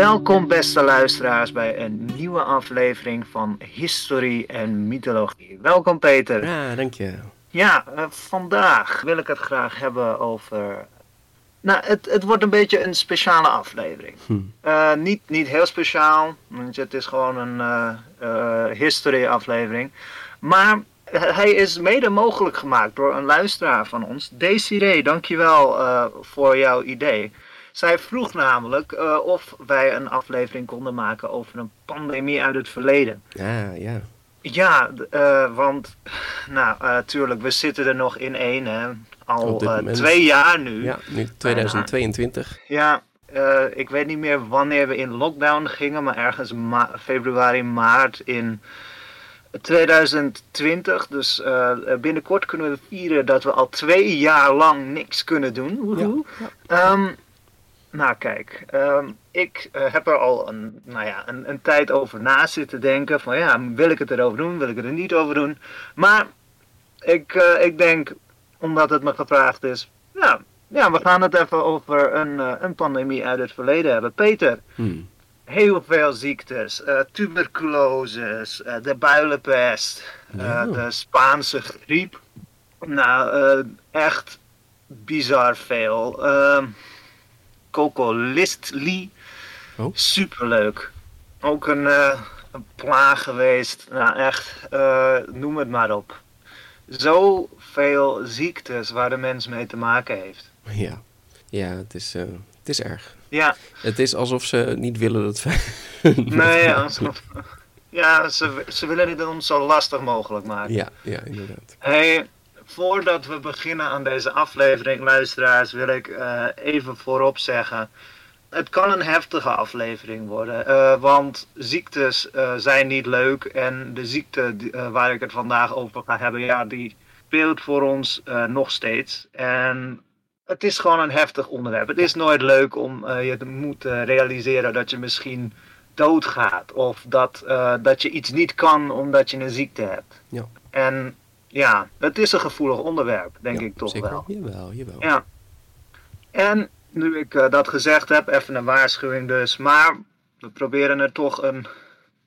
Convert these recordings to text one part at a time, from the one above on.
Welkom beste luisteraars bij een nieuwe aflevering van Historie en Mythologie. Welkom Peter. Ja, dank je. Ja, uh, vandaag wil ik het graag hebben over... Nou, het, het wordt een beetje een speciale aflevering. Hm. Uh, niet, niet heel speciaal, want het is gewoon een uh, history aflevering. Maar hij is mede mogelijk gemaakt door een luisteraar van ons. Desiree, dankjewel voor jouw idee. Zij vroeg namelijk uh, of wij een aflevering konden maken over een pandemie uit het verleden. Ja, ja. Ja, uh, want, nou, natuurlijk, uh, we zitten er nog in één, hè. Al twee jaar nu. Ja, nu 2022. ja, ik weet niet meer wanneer we in lockdown gingen, maar ergens ma februari, maart in 2020. Dus binnenkort kunnen we vieren dat we al twee jaar lang niks kunnen doen. Ja, ja. Um, nou kijk, um, ik uh, heb er al een, nou ja, een, een, tijd over na zitten denken. Van ja, wil ik het erover doen, wil ik het er niet over doen. Maar ik, uh, ik denk, omdat het me gevraagd is, ja, ja we gaan het even over een, uh, een pandemie uit het verleden hebben. Peter, hmm. heel veel ziektes, tuberculose, de builenpest, Ja. de Spaanse griep. Nou, echt bizar veel. Coco Listli. Oh. Superleuk. Ook een, uh, een plaag geweest. Nou, echt, uh, noem het maar op. Zoveel ziektes waar de mens mee te maken heeft. Ja, ja het, is, uh, het is erg. Ja. Het is alsof ze niet willen dat wij... nee, alsof... Ja, ze, ze willen het ons zo lastig mogelijk maken. Ja, ja inderdaad. Hey, voordat we beginnen aan deze aflevering, luisteraars, wil ik uh, even voorop zeggen. Het kan een heftige aflevering worden, uh, want ziektes uh, zijn niet leuk. En de ziekte waar ik het vandaag over ga hebben, ja, die speelt voor ons nog steeds. En het is gewoon een heftig onderwerp. Het is nooit leuk om je te moeten realiseren dat je misschien doodgaat. Of dat, dat je iets niet kan omdat je een ziekte hebt. Ja. En ja, het is een gevoelig onderwerp, denk ja, ik toch zeker. wel. Jawel, jawel. Ja. En nu ik uh, dat gezegd heb, even een waarschuwing dus. Maar we proberen er toch een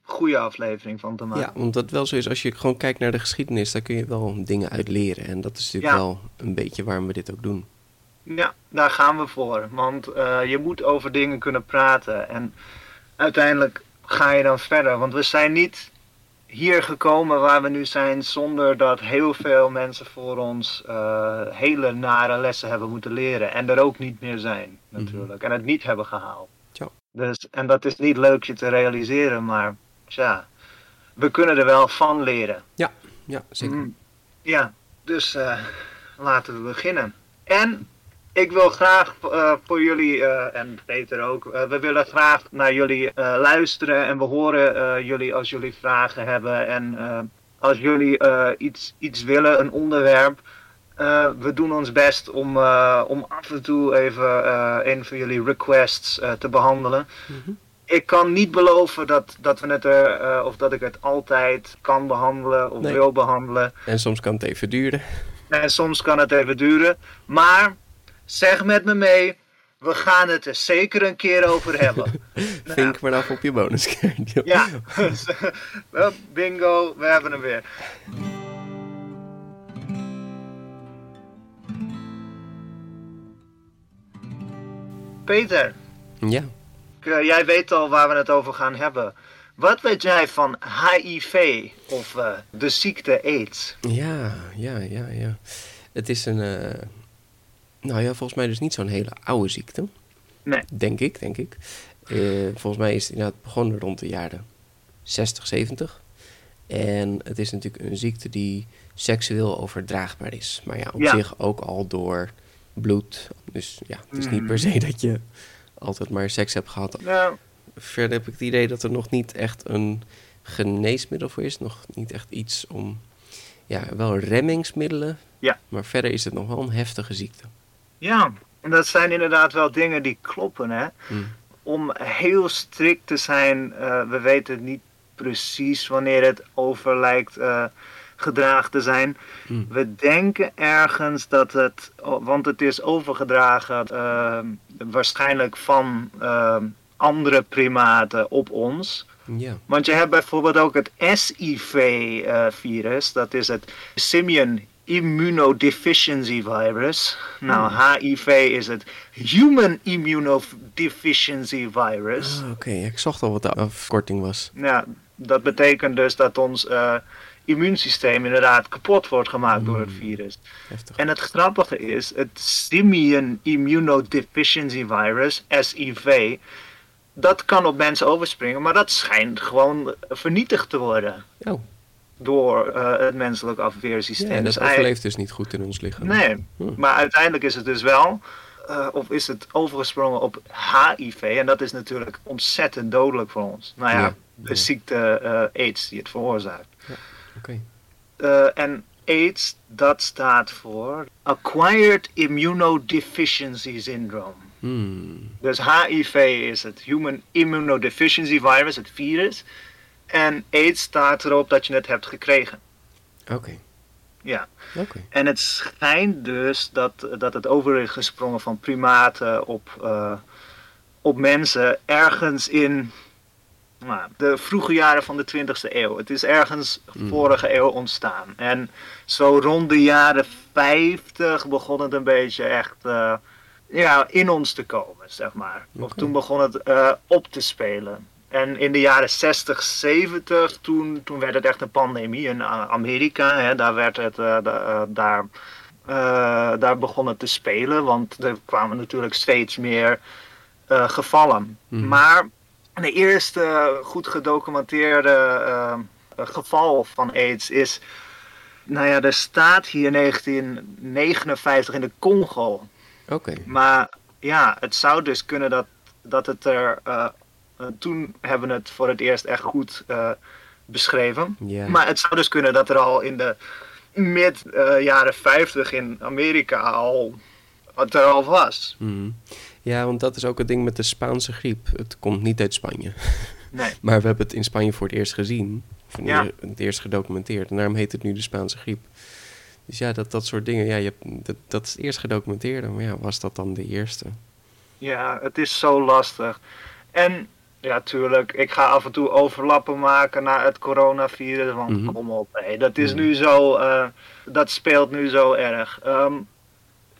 goede aflevering van te maken. Ja, omdat het wel zo is, als je gewoon kijkt naar de geschiedenis, daar kun je wel dingen uit leren. En dat is natuurlijk Ja. wel een beetje waarom we dit ook doen. Ja, daar gaan we voor. Want uh, je moet over dingen kunnen praten. En uiteindelijk ga je dan verder. Want we zijn niet hier gekomen waar we nu zijn zonder dat heel veel mensen voor ons uh, hele nare lessen hebben moeten leren. En er ook niet meer zijn, natuurlijk. Mm -hmm. En het niet hebben gehaald. Dus, en dat is niet leuk je te realiseren, maar tja, we kunnen er wel van leren. Ja, ja zeker. Mm, ja, dus uh, laten we beginnen. En ik wil graag uh, voor jullie, uh, en Peter ook, uh, we willen graag naar jullie luisteren en we horen jullie als jullie vragen hebben en als jullie iets, iets willen, een onderwerp. we doen ons best om, om af en toe even een van jullie requests te behandelen. Mm -hmm. Ik kan niet beloven dat, dat we het er, of dat ik het altijd kan behandelen of Nee. wil behandelen. En soms kan het even duren. En soms kan het even duren. Maar zeg met me mee, we gaan het er zeker een keer over hebben. Vink maar af op je bonuskaart. ja, bingo, we hebben hem weer. Peter, Ja. eh, jij weet al waar we het over gaan hebben. Wat weet jij van HIV of eh, de ziekte AIDS? Ja, ja, ja, ja. Het is een, eh, nou ja, volgens mij dus niet zo'n hele oude ziekte. Nee. Denk ik, denk ik. Eh, volgens mij is het inderdaad begonnen rond de jaren 60, 70. En het is natuurlijk een ziekte die seksueel overdraagbaar is. Maar ja, op Ja. zich ook al door bloed. Dus ja, het is niet Mhm. per se dat je altijd maar seks hebt gehad. Nou, Verder heb ik het idee dat er nog niet echt een geneesmiddel voor is. Nog niet echt iets om... Ja, wel remmingsmiddelen. Ja. Maar verder is het nog wel een heftige ziekte. Ja, en dat zijn inderdaad wel dingen die kloppen, hè. Hm. om heel strikt te zijn, eh, we weten niet precies wanneer het over lijkt eh, gedragen te zijn. Hm. We denken ergens dat het, oh, want het is overgedragen eh, waarschijnlijk van andere primaten op ons. Want je hebt bijvoorbeeld ook het SIV-virus, dat is het Simian Immunodeficiency Virus. Nou, HIV is het Human Immunodeficiency Virus. Ah, Oké, ik zocht al wat de afkorting was. Ja, dat betekent dus dat ons eh, immuunsysteem inderdaad kapot wordt gemaakt door het Hmm. virus. Heftig. En het grappige is, het Simian Immunodeficiency Virus, SIV, dat kan op mensen overspringen, maar dat schijnt gewoon vernietigd te worden Oh, door eh, het menselijk afweersysteem. ja, dat Dus eigenlijk- overleeft dus niet goed in ons lichaam. Nee, Hm. maar uiteindelijk is het dus wel, eh, of is het overgesprongen op HIV, en dat is natuurlijk ontzettend dodelijk voor ons. Nou ja, Ja, de ja. ziekte eh, AIDS die het veroorzaakt. Oké. Eh, en AIDS, dat staat voor Acquired Immunodeficiency Syndrome. Hmm. Dus HIV is het Human Immunodeficiency Virus, het virus. En AIDS staat erop dat je het hebt gekregen. Oké. Ja. Oké. En het schijnt dus dat, dat het over is gesprongen van primaten op, eh, op mensen ergens in nou, de vroege jaren van de 20e eeuw. Het is ergens Mm. vorige eeuw ontstaan. En zo rond de jaren 50 begon het een beetje echt eh, ja, in ons te komen, zeg maar. Of toen begon het eh, op te spelen. En in de jaren 60, 70, toen, toen werd het echt een pandemie in eh, Amerika. Hè, daar, werd het, eh, eh, daar, daar begon het te spelen, want er kwamen natuurlijk steeds meer gevallen. Mhm. Maar de eerste goed gedocumenteerde geval van AIDS is, nou ja, er staat hier 1959 in de Congo. Oké. Maar ja, het zou dus kunnen dat, dat het er. Toen hebben we het voor het eerst echt goed eh, beschreven. Maar het zou dus kunnen dat er al in de mid eh, jaren 50 in Amerika al. het er al was. Hmm. Ja, want dat is ook het ding met de Spaanse griep. Het komt niet uit Spanje. Nee. Maar we hebben het in Spanje voor het eerst gezien. Of in Ja. eer- het eerst gedocumenteerd. En daarom heet het nu de Spaanse griep. Dus ja, dat, dat soort dingen. Ja, je hebt, dat, dat is het eerst gedocumenteerde. Maar ja, was dat dan de eerste? Ja, het is zo lastig. En ja, tuurlijk, ik ga af en toe overlappen maken naar het coronavirus. Want Mhm. kom op, hé, dat is Mhm. nu zo, eh, dat speelt nu zo erg. Ehm,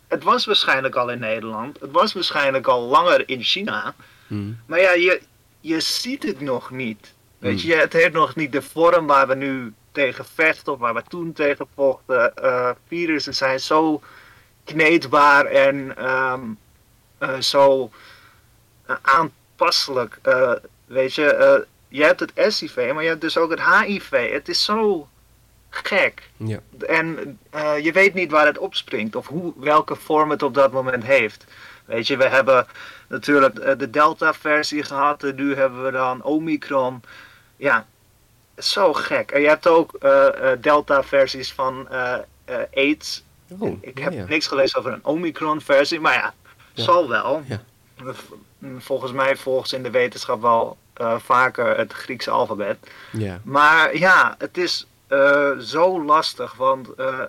het was waarschijnlijk al in Nederland. Het was waarschijnlijk al langer in China. Hmm. Maar ja, je, je ziet het nog niet. Weet je, het heeft nog niet de vorm waar we nu tegen vechten of waar we toen tegen vochten. Eh, virussen zijn zo kneedbaar en ehm, eh, zo eh, aanpasselijk. Eh, weet je, eh, je hebt het SIV, maar je hebt dus ook het HIV. Het is zo gek. Ja. En eh, je weet niet waar het opspringt of hoe, welke vorm het op dat moment heeft. Weet je, we hebben natuurlijk de Delta-versie gehad en nu hebben we dan Omicron. Ja, zo gek. En je hebt ook Delta-versies van AIDS. Oh, Ik heb ja. niks gelezen over een Omicron-versie, maar ja, Ja. zal wel. Ja. Volgens mij volgt in de wetenschap wel eh, vaker het Griekse alfabet. Maar ja, het is eh, zo lastig, want eh,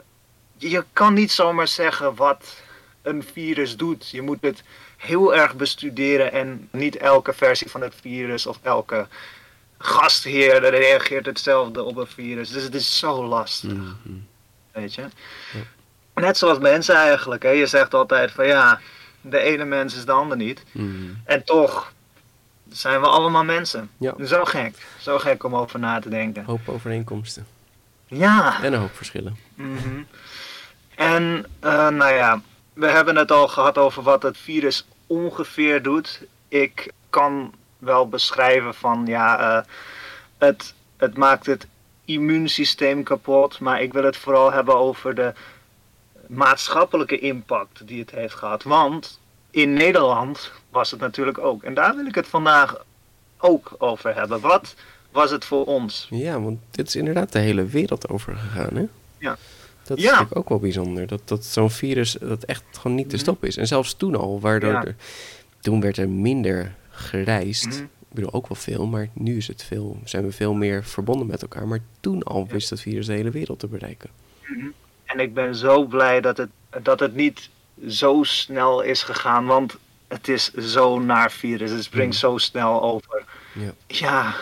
je kan niet zomaar zeggen wat een virus doet. Je moet het heel erg bestuderen en niet elke versie van het virus of elke gastheer reageert hetzelfde op een virus. Dus het is zo lastig, Mhm. weet je. Net zoals mensen eigenlijk, hè. je zegt altijd van ja, de ene mens is de ander niet. Mhm. En toch zijn we allemaal mensen. Ja. Zo gek, zo gek om over na te denken. Hoop overeenkomsten. Ja. En een hoop verschillen. Mhm. En eh, nou ja, we hebben het al gehad over wat het virus ongeveer doet. Ik kan wel beschrijven van ja, eh, het, het maakt het immuunsysteem kapot. Maar ik wil het vooral hebben over de maatschappelijke impact die het heeft gehad. Want in Nederland was het natuurlijk ook. En daar wil ik het vandaag ook over hebben. Wat was het voor ons? Ja, want dit is inderdaad de hele wereld over gegaan, hè? Ja. Dat is Ja. natuurlijk ook wel bijzonder. Dat, dat zo'n virus dat echt gewoon niet te stoppen is. En zelfs toen al, waardoor Mhm. Ja. er- toen werd er minder gereisd. Mhm. Ik bedoel, ook wel veel, maar nu is het veel, zijn we veel meer verbonden met elkaar. Maar toen al wist het virus de hele wereld te bereiken. En ik ben zo blij dat het, dat het niet zo snel is gegaan. Want het is zo'n naar virus. Het springt zo snel over. Ja. Ja,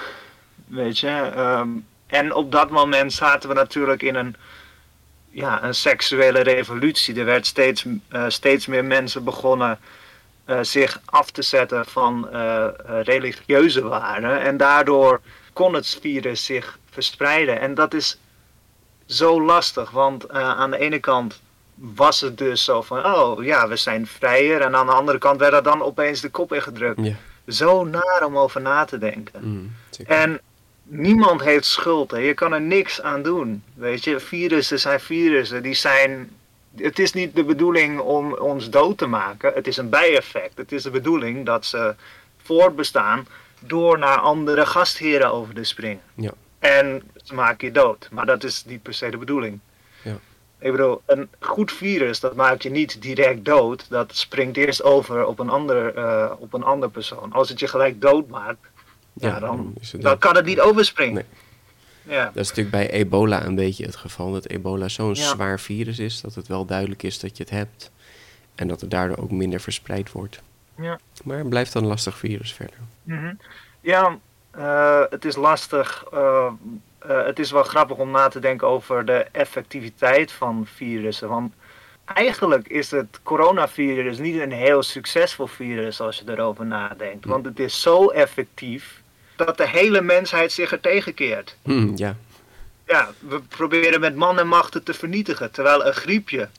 weet je. ehm, en op dat moment zaten we natuurlijk in een, ja, een seksuele revolutie. Er werd steeds, eh, steeds meer mensen begonnen eh, zich af te zetten van eh, religieuze waarden. En daardoor kon het virus zich verspreiden. En dat is zo lastig, want eh, aan de ene kant was het dus zo van, oh ja, we zijn vrijer. En aan de andere kant werd er dan opeens de kop ingedrukt. Ja, Zo naar om over na te denken. mm. En niemand heeft schuld. Hè. Je kan er niks aan doen. Weet je, virussen zijn virussen. Die zijn. Het is niet de bedoeling om ons dood te maken. Het is een bijeffect. Het is de bedoeling dat ze voortbestaan door naar andere gastheren over te springen. Ja. En ze maken je dood. Maar dat is niet per se de bedoeling. Ja. Ik bedoel, een goed virus, dat maakt je niet direct dood. Dat springt eerst over op een ander, eh, op een ander persoon. Als het je gelijk dood maakt, ja, Ja, dan, dan kan het niet overspringen. Nee. Ja. Dat is natuurlijk bij ebola een beetje het geval. Dat ebola zo'n Ja. zwaar virus is dat het wel duidelijk is dat je het hebt. En dat het daardoor ook minder verspreid wordt. Ja. Maar het blijft dan een lastig virus verder. Mhm. Ja, eh, het is lastig. eh, eh, het is wel grappig om na te denken over de effectiviteit van virussen. Want eigenlijk is het coronavirus niet een heel succesvol virus als je erover nadenkt. Want het is zo effectief dat de hele mensheid zich er tegenkeert. Hm, ja, Ja, we proberen met man en macht het te vernietigen. Terwijl een griepje,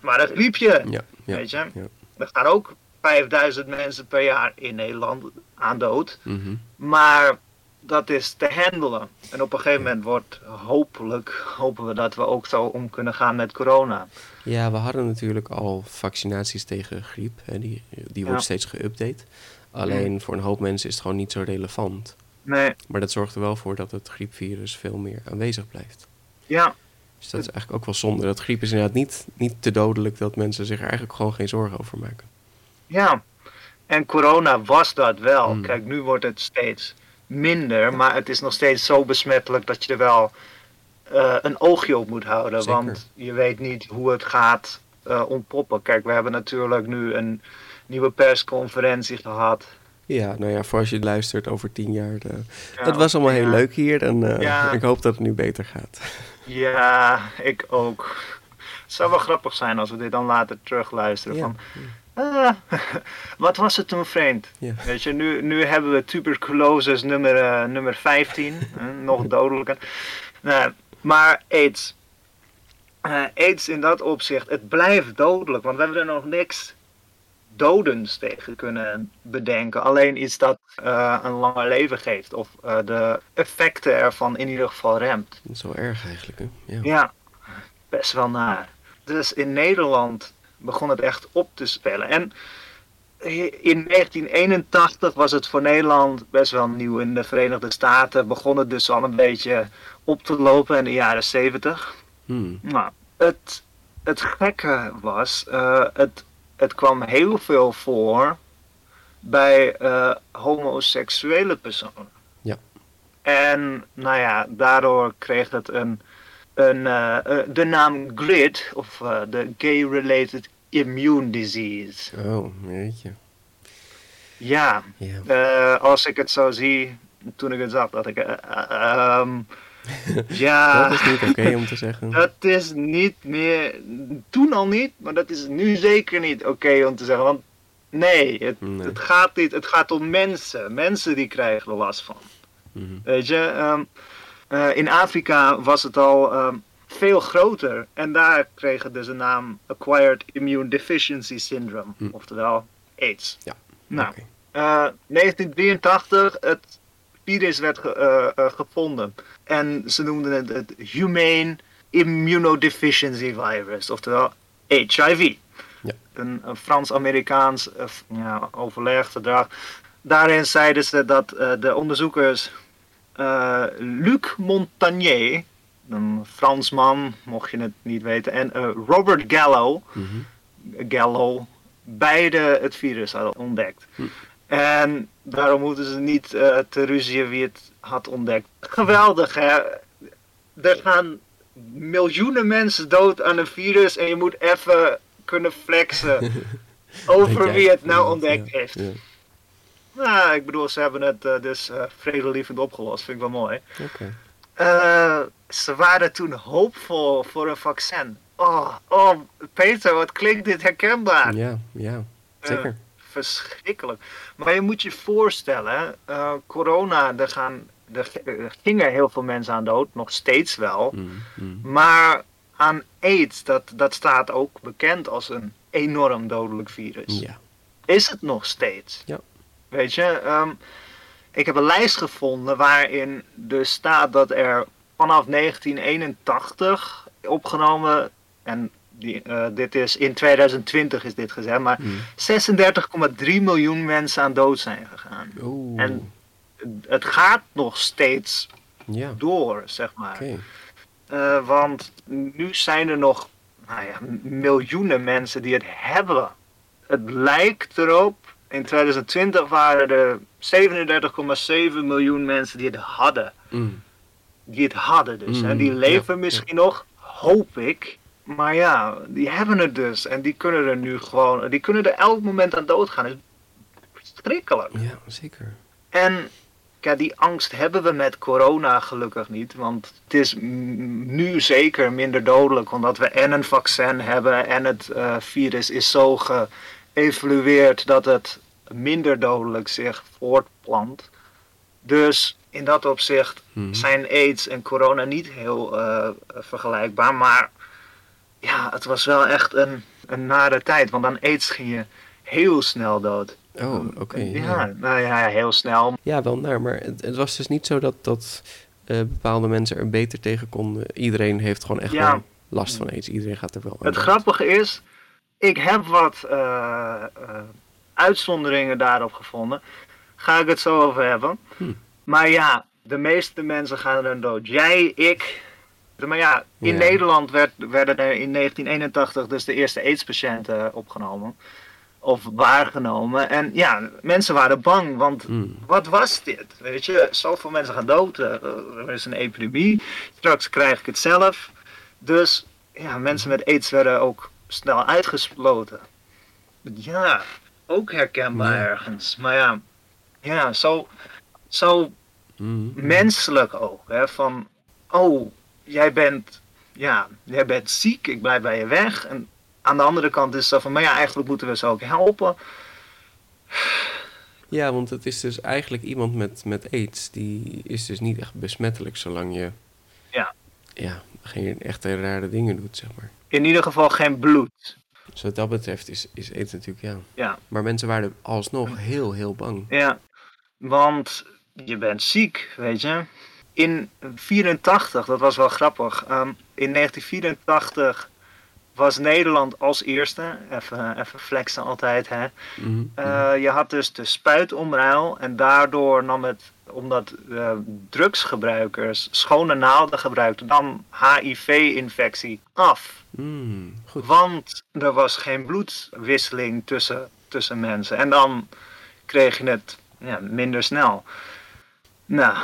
maar een griepje, ja, ja. weet je. ja. Gaan ook 5000 mensen per jaar in Nederland aan dood. Mhm. Maar dat is te handelen. En op een gegeven moment wordt hopelijk, hopen we dat we ook zo om kunnen gaan met corona. Ja, we hadden natuurlijk al vaccinaties tegen griep. Hè, die die wordt Ja. steeds geüpdate. Alleen voor een hoop mensen is het gewoon niet zo relevant. Nee, Maar dat zorgt er wel voor dat het griepvirus veel meer aanwezig blijft. ja, Dus dat is eigenlijk ook wel zonde. Dat griep is inderdaad niet, niet te dodelijk dat mensen zich er eigenlijk gewoon geen zorgen over maken. Ja. En corona was dat wel. Hmm. Kijk, nu wordt het steeds minder, maar het is nog steeds zo besmettelijk dat je er wel eh, een oogje op moet houden. Zeker. Want je weet niet hoe het gaat eh, ontpoppen. Kijk, we hebben natuurlijk nu een nieuwe persconferentie gehad. Ja, nou ja, voor als je luistert over tien jaar. eh, Ja, het was allemaal heel leuk hier en eh, Ja. ik hoop dat het nu beter gaat. Ja, ik ook. Het zou wel grappig zijn als we dit dan later terugluisteren. Van, ah, wat was het toen vreemd? Weet je, nu, nu hebben we tuberculosis nummer, eh, nummer 15, hè, nog dodelijker. Nou, maar AIDS. Eh, AIDS in dat opzicht, het blijft dodelijk, want we hebben er nog niks dodends tegen kunnen bedenken. Alleen iets dat eh, een langer leven geeft, of de effecten ervan in ieder geval remt. Zo erg eigenlijk, hè? Ja. Ja, best wel naar. Dus in Nederland begon het echt op te spelen. En in 1981 was het voor Nederland best wel nieuw. In de Verenigde Staten begon het dus al een beetje op te lopen in de jaren 70. Hmm. Nou, het, het gekke was, eh, het, het kwam heel veel voor bij eh, homoseksuele personen. Ja. En nou ja, daardoor kreeg het een, een, eh, eh, de naam GRID, of eh, de Gay-Related Immune Disease. Oh, weet je. Ja, als ik het zo zie, toen ik het zag, dat ik... ehm, ja, Dat is niet oké om te zeggen. dat is niet meer, toen al niet, maar dat is nu zeker niet oké om te zeggen. Want nee het, Nee. het gaat niet, het gaat om mensen. Mensen die krijgen er last van. Mhm. Weet je, ehm, eh, in Afrika was het al ehm, veel groter. En daar kreeg het dus de naam Acquired Immune Deficiency Syndrome. Hm. Oftewel AIDS. Ja, Nou, Oké. eh, 1983, het virus werd gevonden. En ze noemden het het Humane Immunodeficiency Virus, oftewel HIV. Ja. Een, een Frans-Amerikaans ja. Daarin zeiden ze dat de onderzoekers Luc Montagnier, een Fransman, mocht je het niet weten, en Robert Gallo, mm Gallo, beide het virus hadden ontdekt. Hm. En daarom moeten ze niet uh, te ruzien wie het had ontdekt. Geweldig hè. Er gaan miljoenen mensen dood aan een virus en je moet even kunnen flexen over wie het nou ontdekt heeft. Ja. Nou, ik bedoel, ze hebben het uh, dus uh, vredelievend opgelost. Vind ik wel mooi. ze waren toen hoopvol voor een vaccin. Oh, oh, Peter, wat klinkt dit herkenbaar? Ja, ja, zeker. Verschrikkelijk. Maar je moet je voorstellen, corona, er, gaan, er, gingen heel veel mensen aan dood, nog steeds wel. Mm, mm. Maar aan AIDS, dat, dat staat ook bekend als een enorm dodelijk virus. Ja. Is het nog steeds? Ja. Weet je, um, ik heb een lijst gevonden waarin dus staat dat er vanaf 1981 opgenomen en die, uh, dit is in 2020 is dit gezegd, maar mm. 36,3 miljoen mensen aan dood zijn gegaan. Oeh. En het gaat nog steeds ja. door, zeg maar. Okay. Uh, want nu zijn er nog nou ja, miljoenen mensen die het hebben. Het lijkt erop, in 2020 waren er 37,7 miljoen mensen die het hadden. Mm. Die het hadden dus. Mm. En die leven ja, misschien ja. nog, hoop ik. Maar ja, die hebben het dus. En die kunnen er nu gewoon, die kunnen er elk moment aan doodgaan. Dat is verschrikkelijk. Ja, zeker. En ja, die angst hebben we met corona gelukkig niet. Want het is nu zeker minder dodelijk. Omdat we en een vaccin hebben en het uh, virus is zo geëvolueerd dat het minder dodelijk zich voortplant. Dus in dat opzicht hmm. zijn AIDS en corona niet heel uh, vergelijkbaar. Maar ja, het was wel echt een, een nare tijd. Want dan aids ging je heel snel dood. Oh, oké. ja, nou ja, heel snel. Ja, wel naar, maar het, het was dus niet zo dat, dat uh, bepaalde mensen er beter tegen konden. Iedereen heeft gewoon echt ja. wel last van aids. Iedereen gaat er wel aan. Het grappige is, ik heb wat uh, uitzonderingen daarop gevonden. Ga ik het zo over hebben. Hm. Maar ja, de meeste mensen gaan er dood. Jij, ik, maar ja, in Nederland werd, werden er in 1981 dus de eerste AIDS-patiënten opgenomen. Of waargenomen. En ja, mensen waren bang, want mm. wat was dit? Weet je, zoveel mensen gaan dood. Eh, er is een epidemie. Straks krijg ik het zelf. Dus ja, mensen met AIDS werden ook snel uitgesloten. Ja, ook herkenbaar ja. ergens. Maar ja, ja zo, zo mm. menselijk ook. Hè, van, oh, jij bent, ja, jij bent ziek, ik blijf bij je weg. En aan de andere kant is zo van, maar ja, eigenlijk moeten we ze ook helpen. Ja, want het is dus eigenlijk iemand met, met aids, die is dus niet echt besmettelijk zolang je ja. Ja, geen echte rare dingen doet, zeg maar. In ieder geval geen bloed. Dus wat dat betreft is, is aids natuurlijk, ja. ja. Maar mensen waren alsnog heel, heel bang. Ja, want je bent ziek, weet je in 84, dat was wel grappig. Um, in 1984 was Nederland als eerste, even, even flexen altijd, hè. Mm uh, je had dus de spuitomruil en daardoor nam het, omdat uh, drugsgebruikers schone naalden gebruikten, dan HIV-infectie af. Mm, goed. Want er was geen bloedwisseling tussen, tussen mensen. En dan kreeg je het ja, minder snel. Nou,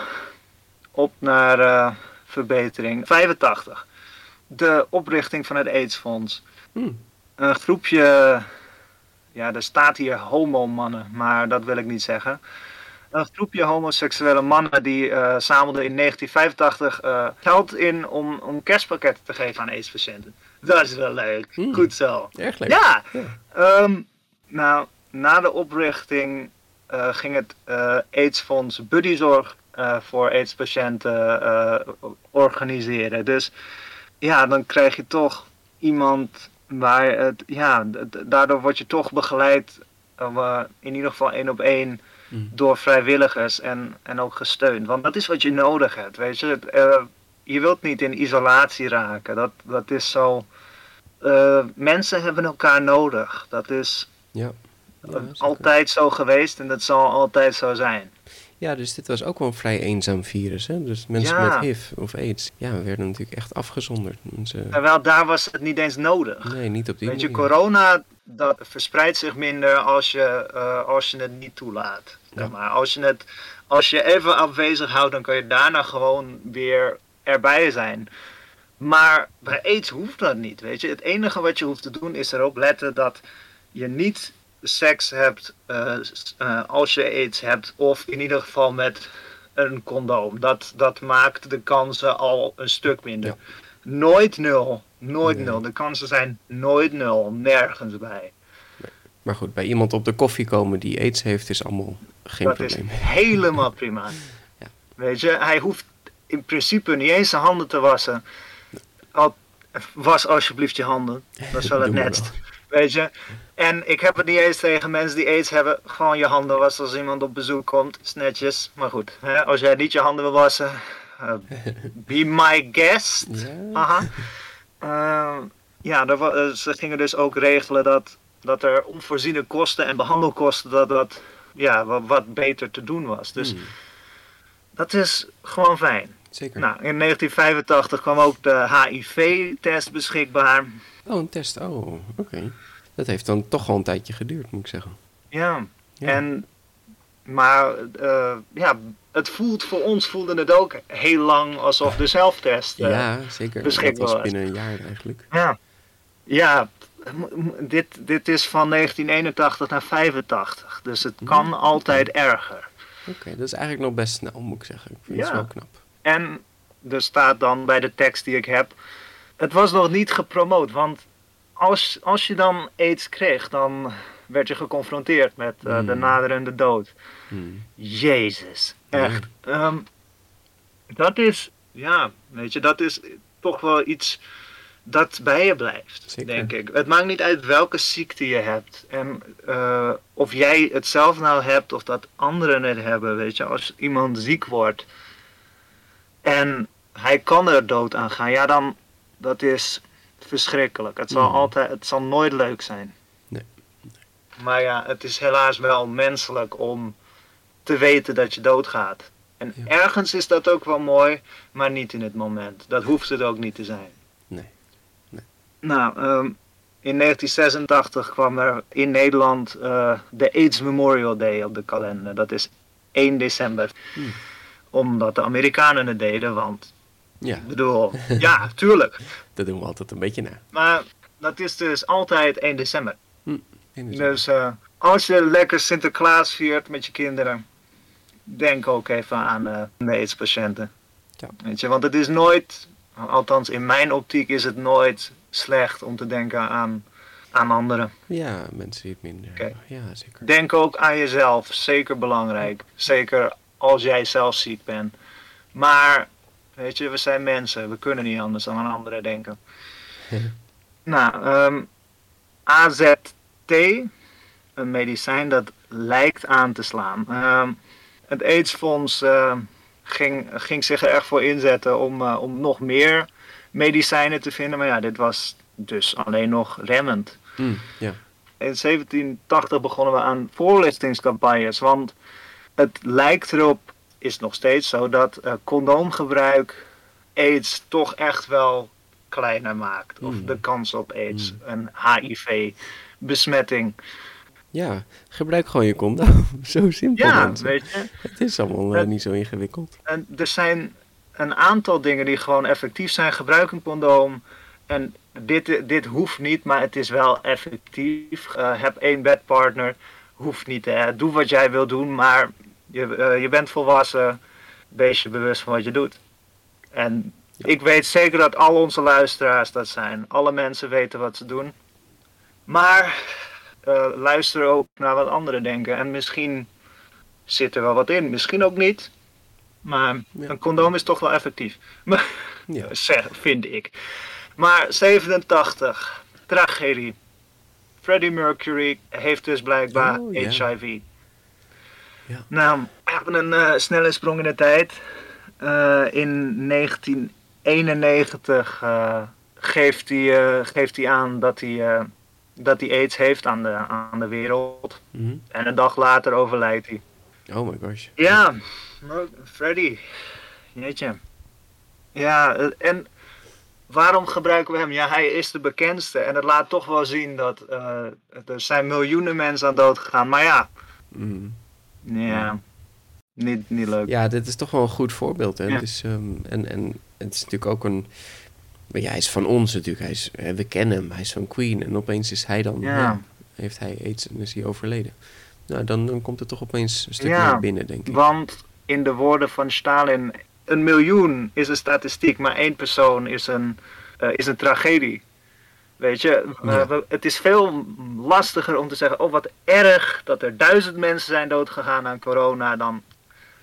op naar uh, verbetering. 85. De oprichting van het AIDS-fonds. Hmm. Een groepje, ja, er staat hier homo-mannen, maar dat wil ik niet zeggen. Een groepje homoseksuele mannen die uh, zamelden in 1985 uh, eh, geld in om, om kerstpakketten te geven aan AIDS-patiënten. Dat is wel leuk. Hmm. Goed zo. Erg leuk. Ja. ja. Um, nou, na de oprichting ging het AIDS-fonds Buddyzorg voor AIDS-patiënten organiseren. Dus ja, dan krijg je toch iemand waar het, ja, daardoor word je toch begeleid, in ieder geval één op één, Mm. door vrijwilligers en, en ook gesteund. Want dat is wat je nodig hebt, weet je. Eh, je wilt niet in isolatie raken. Dat, dat is zo... eh, mensen hebben elkaar nodig. Dat is Ja. Ja, eh, altijd zo geweest en dat zal altijd zo zijn. Ja, dus dit was ook wel een vrij eenzaam virus. Hè? Dus mensen Ja. met HIV of AIDS, ja, we werden natuurlijk echt afgezonderd. Mensen, Terwijl daar was het niet eens nodig. nee, niet op die Weet je, corona dat verspreidt zich minder als je, als je het niet toelaat. Ja. maar. als, je het, als je even afwezig houdt, dan kan je daarna gewoon weer erbij zijn. Maar bij aids hoeft dat niet, weet je. Het enige wat je hoeft te doen is erop letten dat je niet seks hebt eh, eh, als je aids hebt. Of in ieder geval met een condoom. Dat, dat maakt de kansen al een stuk minder. Ja. Nooit nul. Nooit Nee. nul. De kansen zijn nooit nul. Nergens bij. Maar goed, bij iemand op de koffie komen die aids heeft, is allemaal geen dat probleem. is helemaal prima. Ja. Weet je, hij hoeft in principe niet eens zijn handen te wassen. Al, was alsjeblieft je handen. Dat is wel het netst. Weet je. En ik heb het niet eens tegen mensen die aids hebben. Gewoon je handen wassen als iemand op bezoek komt. Is netjes. Maar goed, hè, als jij niet je handen wil wassen. eh, be my guest. Aha. Ehm, ja, er eh, ze gingen dus ook regelen dat, dat er onvoorziene kosten en behandelkosten, dat dat ja, wat, wat beter te doen was. Dus Hmm, dat is gewoon fijn. zeker. Nou, in 1985 kwam ook de HIV-test beschikbaar. Oh, een test. Oh, oké. Dat heeft dan toch al een tijdje geduurd, moet ik zeggen. Ja, Ja. en maar eh, ja, het voelt voor ons voelde het ook heel lang alsof de zelftest. eh, ja, zeker. Dat beschikbaar was was. binnen een jaar eigenlijk. Ja, ja dit, dit is van 1981 naar 85. Dus het kan altijd erger. Oké, dat is eigenlijk nog best snel, moet ik zeggen. Ik vind het Ja. wel knap. En er staat dan bij de tekst die ik heb. Het was nog niet gepromoot. Want als, als je dan aids kreeg, dan werd je geconfronteerd met eh, de Hmm. naderende dood. Hmm. Jezus, echt. Ehm, dat is, ja, weet je, dat is toch wel iets dat bij je blijft, Zeker. denk ik. Het maakt niet uit welke ziekte je hebt. En eh, of jij het zelf nou hebt of dat anderen het hebben, weet je. Als iemand ziek wordt en hij kan er dood aan gaan, ja dan, dat is verschrikkelijk. Het zal, Mhm. altijd, het zal nooit leuk zijn. Nee. Maar ja, het is helaas wel menselijk om te weten dat je doodgaat. En Ja. ergens is dat ook wel mooi, maar niet in het moment. Dat hoeft het ook niet te zijn. Nou, ehm, in 1986 kwam er in Nederland eh, de AIDS Memorial Day op de kalender. Dat is 1 december. Hmm. Omdat de Amerikanen het deden, want Ja, ik bedoel, ja, tuurlijk. dat doen we altijd een beetje na. Maar dat is dus altijd 1 december. Eén is- Dus eh, als je lekker Sinterklaas viert met je kinderen, denk ook even aan eh, de AIDS-patiënten. Ja. Weet je, want het is nooit, althans in mijn optiek is het nooit slecht om te denken aan, aan anderen. Ja, mensen die het minder hebben. Ja, zeker. Denk ook aan jezelf, zeker belangrijk. Zeker als jij zelf ziek bent. Maar, weet je, we zijn mensen, we kunnen niet anders dan aan anderen denken. nou, ehm, AZT, een medicijn dat lijkt aan te slaan. Ehm, het AIDS-fonds eh, ging, ging zich er erg voor inzetten om, eh, om nog meer medicijnen te vinden. Maar ja, dit was dus alleen nog remmend. Hmm. In 1780 begonnen we aan voorlichtingscampagnes, want het lijkt erop, is nog steeds zo, dat eh, condoomgebruik AIDS toch echt wel kleiner maakt. Of Mm. de kans op AIDS Mm. en HIV-besmetting. ja, gebruik gewoon je condoom. Zo simpel, Ja, mensen. weet je. Het is allemaal eh, Het- niet zo ingewikkeld. En er zijn een aantal dingen die gewoon effectief zijn. Gebruik een condoom. En dit, dit hoeft niet, maar het is wel effectief. Eh, heb één bedpartner. Hoeft niet. Hè. Doe wat jij wil doen, maar je, eh, je bent volwassen. Wees je bewust van wat je doet. En Ja. ik weet zeker dat al onze luisteraars dat zijn. Alle mensen weten wat ze doen. Maar eh, luister ook naar wat anderen denken. En misschien zit er wel wat in, misschien ook niet. Maar Ja. een condoom is toch wel effectief. Ja. zeg, vind ik. Maar 87, tragedie. Freddie Mercury heeft dus blijkbaar Oh, ja. HIV. Ja. Nou, we hebben een eh, snelle sprong in de tijd. Eh, in 1991 eh, geeft, hij, geeft hij aan dat hij, dat hij aids heeft aan de, aan de wereld. Mhm. En een dag later overlijdt hij. Oh my gosh. Ja, maar Freddy. Jeetje. Ja, en waarom gebruiken we hem? Ja, hij is de bekendste. En het laat toch wel zien dat eh, er zijn miljoenen mensen aan dood gegaan. Maar ja, Mhm. ja, niet, niet leuk. Ja, dit is toch wel een goed voorbeeld. Hè? Ja. Het is, ehm, en, en het is natuurlijk ook een... maar Ja, hij is van ons natuurlijk. Hij is, we kennen hem. Hij is van Queen. En opeens is hij dan... Ja. ja, heeft hij aids en is hij overleden. Nou, dan, dan komt het toch opeens een stukje Ja, meer binnen, denk ik. Want in de woorden van Stalin, een miljoen is een statistiek, maar één persoon is een, eh, is een tragedie. Weet je, Ja. het is veel lastiger om te zeggen, oh wat erg dat er duizend mensen zijn doodgegaan aan corona dan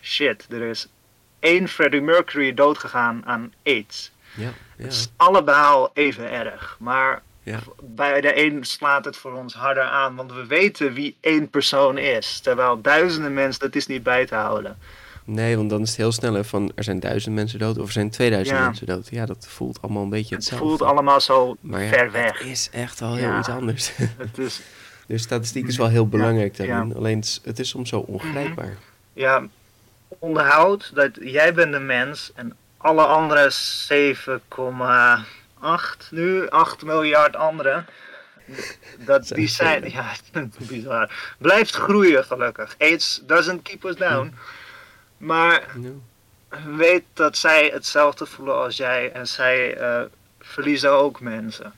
shit, er is één Freddie Mercury doodgegaan aan AIDS. Ja, ja, Het is allemaal even erg, maar ja. bij de een slaat het voor ons harder aan, want we weten wie één persoon is. Terwijl duizenden mensen, dat is niet bij te houden. Nee, want dan is het heel snel van... er zijn duizend mensen dood of er zijn 2000 Ja. mensen dood. Ja, dat voelt allemaal een beetje Het hetzelfde. voelt allemaal zo maar ja, ver weg. het is echt wel heel Ja. iets anders. Het is, dus statistiek is wel heel belangrijk daarin. Alleen het is, het is soms zo ongrijpbaar. ja, onderhoud dat jij bent de mens en alle andere 7,8 nu, 8 miljard anderen. Dat die zijn, ja, bizar. Blijft groeien gelukkig. AIDS doesn't keep us down. Maar weet dat zij hetzelfde voelen als jij en zij eh, verliezen ook mensen.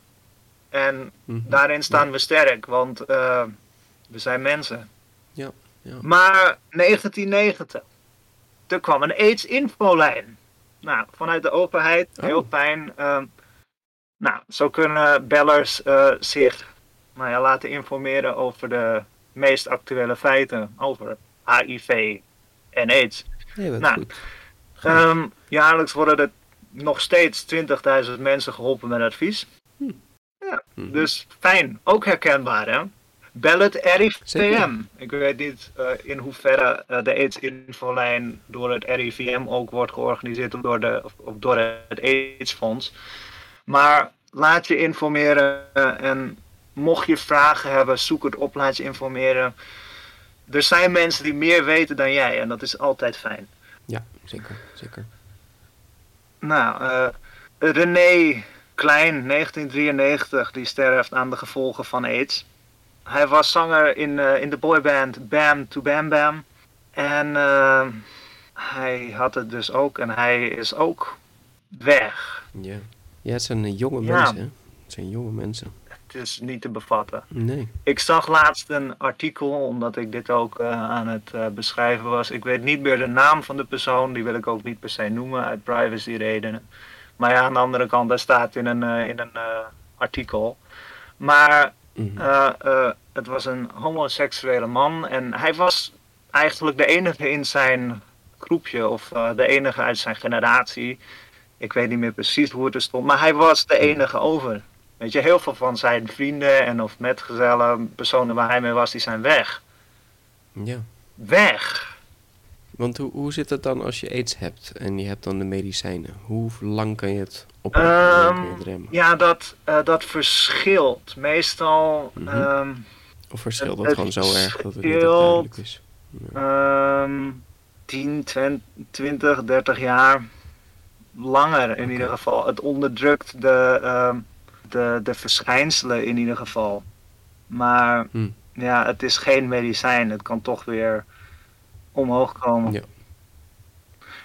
En Mhm. daarin staan we sterk, want eh, we zijn mensen. Ja, ja. Maar 1990, er kwam een AIDS-infolijn. Nou, vanuit de openheid, heel Oh. fijn. ehm, nou, zo kunnen bellers eh, zich nou ja, laten informeren over de meest actuele feiten over HIV en AIDS. Nee, wat Nou, goed. Ehm, jaarlijks worden er nog steeds 20.000 mensen geholpen met advies. Ja, Mhm. dus fijn. Ook herkenbaar, hè? Bel het RIVM. Ik weet niet eh, in hoeverre eh, de AIDS-infolijn door het RIVM ook wordt georganiseerd of door, de, of, of door het AIDS-fonds. Maar laat je informeren en mocht je vragen hebben, zoek het op, laat je informeren. Er zijn mensen die meer weten dan jij en dat is altijd fijn. Ja, zeker, zeker. Nou, eh, René Klein, 1993, die sterft aan de gevolgen van AIDS. Hij was zanger in, eh, in de boyband Bam to Bam Bam. En eh, hij had het dus ook en hij is ook weg. Ja, ja het zijn eh, jonge Ja. mensen, hè? Het zijn jonge mensen. Het is niet te bevatten. Nee. Ik zag laatst een artikel, omdat ik dit ook eh, aan het eh, beschrijven was. Ik weet niet meer de naam van de persoon, die wil ik ook niet per se noemen uit privacy redenen. Maar ja, aan de andere kant, daar staat in een, in een artikel. Maar Mhm. het was een homoseksuele man en hij was eigenlijk de enige in zijn groepje, of de enige uit zijn generatie. Ik weet niet meer precies hoe het er stond, maar hij was de enige over. Weet je, heel veel van zijn vrienden en of metgezellen, personen waar hij mee was, die zijn weg. Ja. Weg! Want hoe, hoe zit het dan als je aids hebt en je hebt dan de medicijnen? Hoe lang kan je het je Ehm, remmen? ja, dat, eh, dat verschilt. Meestal Mhm. ehm, Of verschilt het dat gewoon zo erg dat het niet duidelijk is? Ehm 10, 20, 30 jaar. Langer in ieder geval. Het onderdrukt de, ehm, de, de verschijnselen in ieder geval. Maar Hm. ja, het is geen medicijn. Het kan toch weer omhoog komen. Ja.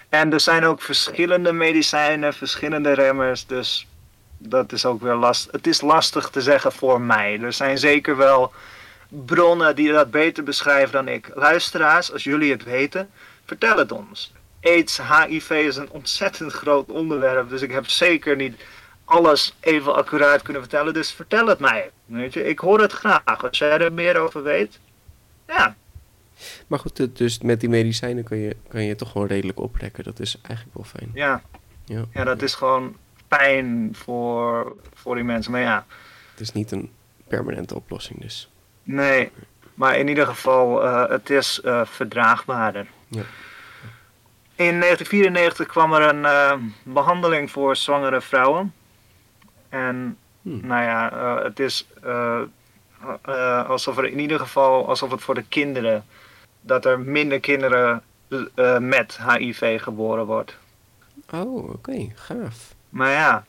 En er zijn ook verschillende medicijnen, verschillende remmers. Dus dat is ook weer lastig. Het is lastig te zeggen voor mij. Er zijn zeker wel bronnen die dat beter beschrijven dan ik. Luisteraars, als jullie het weten, vertel het ons. AIDS, HIV is een ontzettend groot onderwerp, dus ik heb zeker niet alles even accuraat kunnen vertellen. Dus vertel het mij. Weet je, ik hoor het graag. Als jij er meer over weet, ja, Maar goed, het- dus met die medicijnen kan je, kan je toch gewoon redelijk oprekken. Dat is eigenlijk wel fijn. ja, Ja. ja dat is gewoon pijn voor, voor die mensen. Maar ja, Het is niet een permanente oplossing dus. nee. Maar in ieder geval, eh, het is eh, verdraagbaarder. Ja. In 1994 kwam er een eh, behandeling voor zwangere vrouwen. En Hmm. nou ja, eh, het is eh, alsof er in ieder geval, alsof het voor de kinderen, dat er minder kinderen met HIV geboren wordt. Oh, oké, gaaf. Maar ja,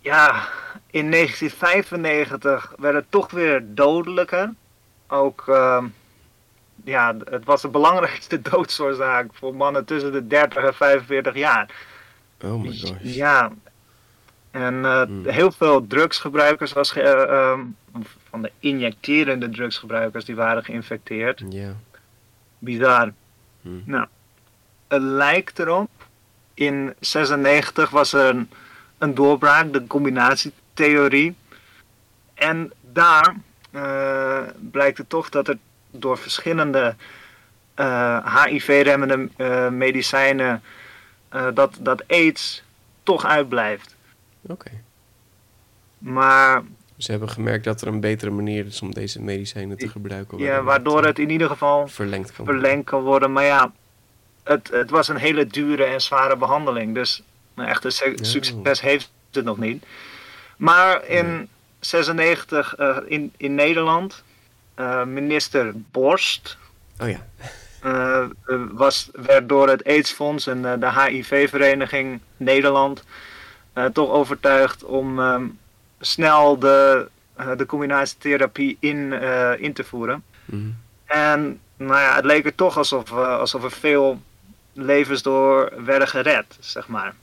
ja, in 1995 werd het toch weer dodelijker. Ook, ja, het was de belangrijkste doodsoorzaak voor mannen tussen de 30 en 45 jaar. Oh my gosh. Ja, en eh, Hmm. heel veel drugsgebruikers was ge- eh, ehm, van de injecterende drugsgebruikers die waren geïnfecteerd. Ja. Bizar. Hmm. Nou, het lijkt erop. In 96 was er een, een doorbraak, de combinatietheorie. En daar eh, blijkt het toch dat er door verschillende HIV-remmende eh, medicijnen eh, dat, dat AIDS toch uitblijft. Oké. Maar Ze hebben gemerkt dat er een betere manier is om deze medicijnen te gebruiken. ja, waardoor het in ieder geval verlengd kan worden. verlengd kan worden. Maar ja, het, het was een hele dure en zware behandeling. Dus nou, echt een Ja. succes heeft het nog niet. Maar in 96 eh, in, in Nederland, eh, minister Borst Oh ja. eh, eh, was, werd door het AIDS-fonds en de HIV-vereniging Nederland toch overtuigd om ehm, snel de, de combinatietherapie in, in te voeren. Mhm. En nou ja, het leek er toch alsof, alsof er veel levens door werden gered, zeg maar.